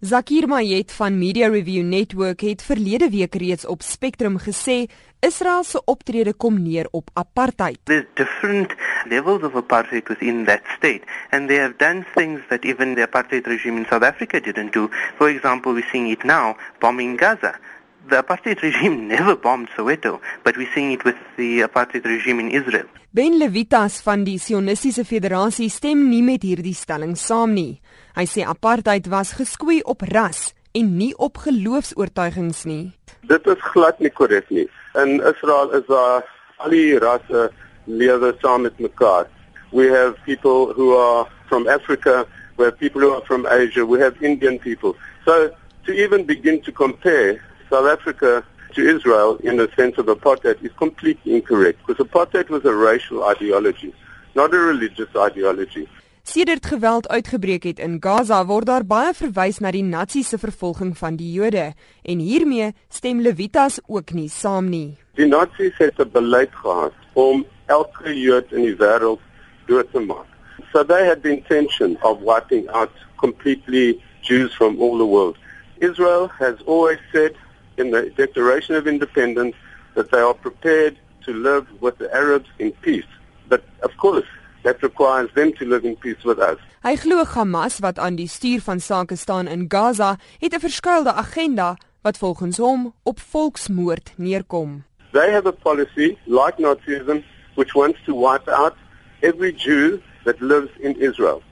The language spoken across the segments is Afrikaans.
Zakir Mayet van Media Review Network het verlede week reeds op Spectrum gesê Israel se optrede kom neer op apartheid. There's different levels of apartheid within that state and they have done things that even the apartheid regime in South Africa didn't do. For example, we're seeing it now bombing Gaza. The apartheid regime never bombed Soweto, but we're seeing it with the apartheid regime in Israel. Ben Levitas van die Sionistiese Federasie stem nie met hierdie stelling saam nie. Hy sê apartheid was geskoei op ras en nie op geloofs-oortuigings nie. Dit is glad nie korrek nie. In Israel is daar al die rasse lewe saam met mekaar. We have people who are from Africa, we have people who are from Asia, we have Indian people. So to even begin to compare South Africa to Israel in the sense of apartheid is completely incorrect because apartheid was a racial ideology, not a religious ideology. Sedert geweld uitgebreek het in Gaza, word daar baie verwys na die Nazi se vervolging van die Jode en hiermee stem Levitas ook nie saam nie. Die Nazis het 'n beleid gehad om elke Jood in die wêreld dood te maak. So they had the intention of wiping out completely Jews from all the world. Israel has always said in the Declaration of Independence that they are prepared to live with the Arabs in peace. But of course, that requires them to live in peace with us. Hy glo Hamas wat aan die stuur van sake staan in Gaza, het 'n verskuilde agenda wat volgens hom op volksmoord neerkom. They have a policy like Nazism which wants to wipe out every Jew that lives in Israel.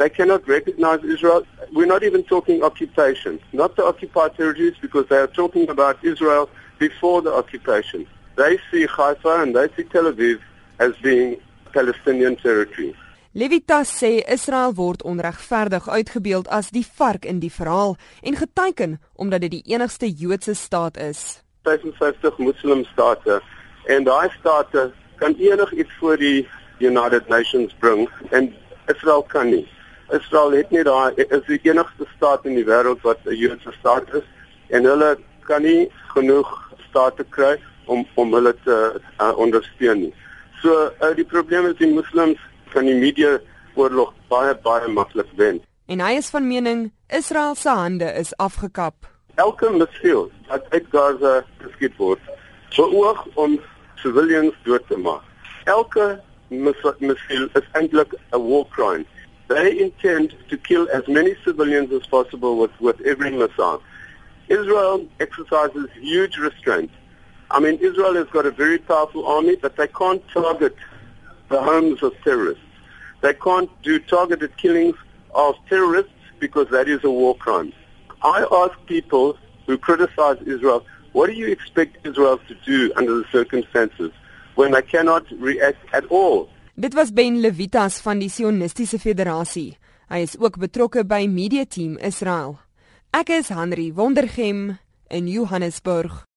They cannot recognize Israel. We're not even talking occupation, not the occupied territories because they are talking about Israel before the occupation. They see Haifa and they see Tel Aviv as being Palestinian territory. Levitas sê Israel word onregverdig uitgebeeld as die vark in die verhaal en geteken omdat dit die enigste Joodse staat is. 55 moslim state en daai state kan enigiets voor die United Nations bring en Israel kan nie. Israel het nie daai is die enigste staat in die wêreld wat 'n Joodse staat is en hulle kan nie genoeg state kry om om hulle te uh, ondersteun nie. So uh, die probleem is die moslems kan die media oorlog baie baie maklik wen. En hy is van mening Israel se hande is afgekap. Elke missiel wat uit Gaza geskiet word, beoog om civilians dood te maak. Elke missiel is eintlik 'n war crime. They intend to kill as many civilians as possible with, with every missile. Israel exercises huge restraint I mean, Israel has got a very powerful army, but they can't target the homes of terrorists. They can't do targeted killings of terrorists because that is a war crime. I ask people who criticize Israel, what do you expect Israel to do under the circumstances when they cannot react at all? Dit was Ben Levitas van die Sionistiese Federasie. Hy is ook betrokke by Media Team Israel. Ek is Henry Wondergem in Johannesburg.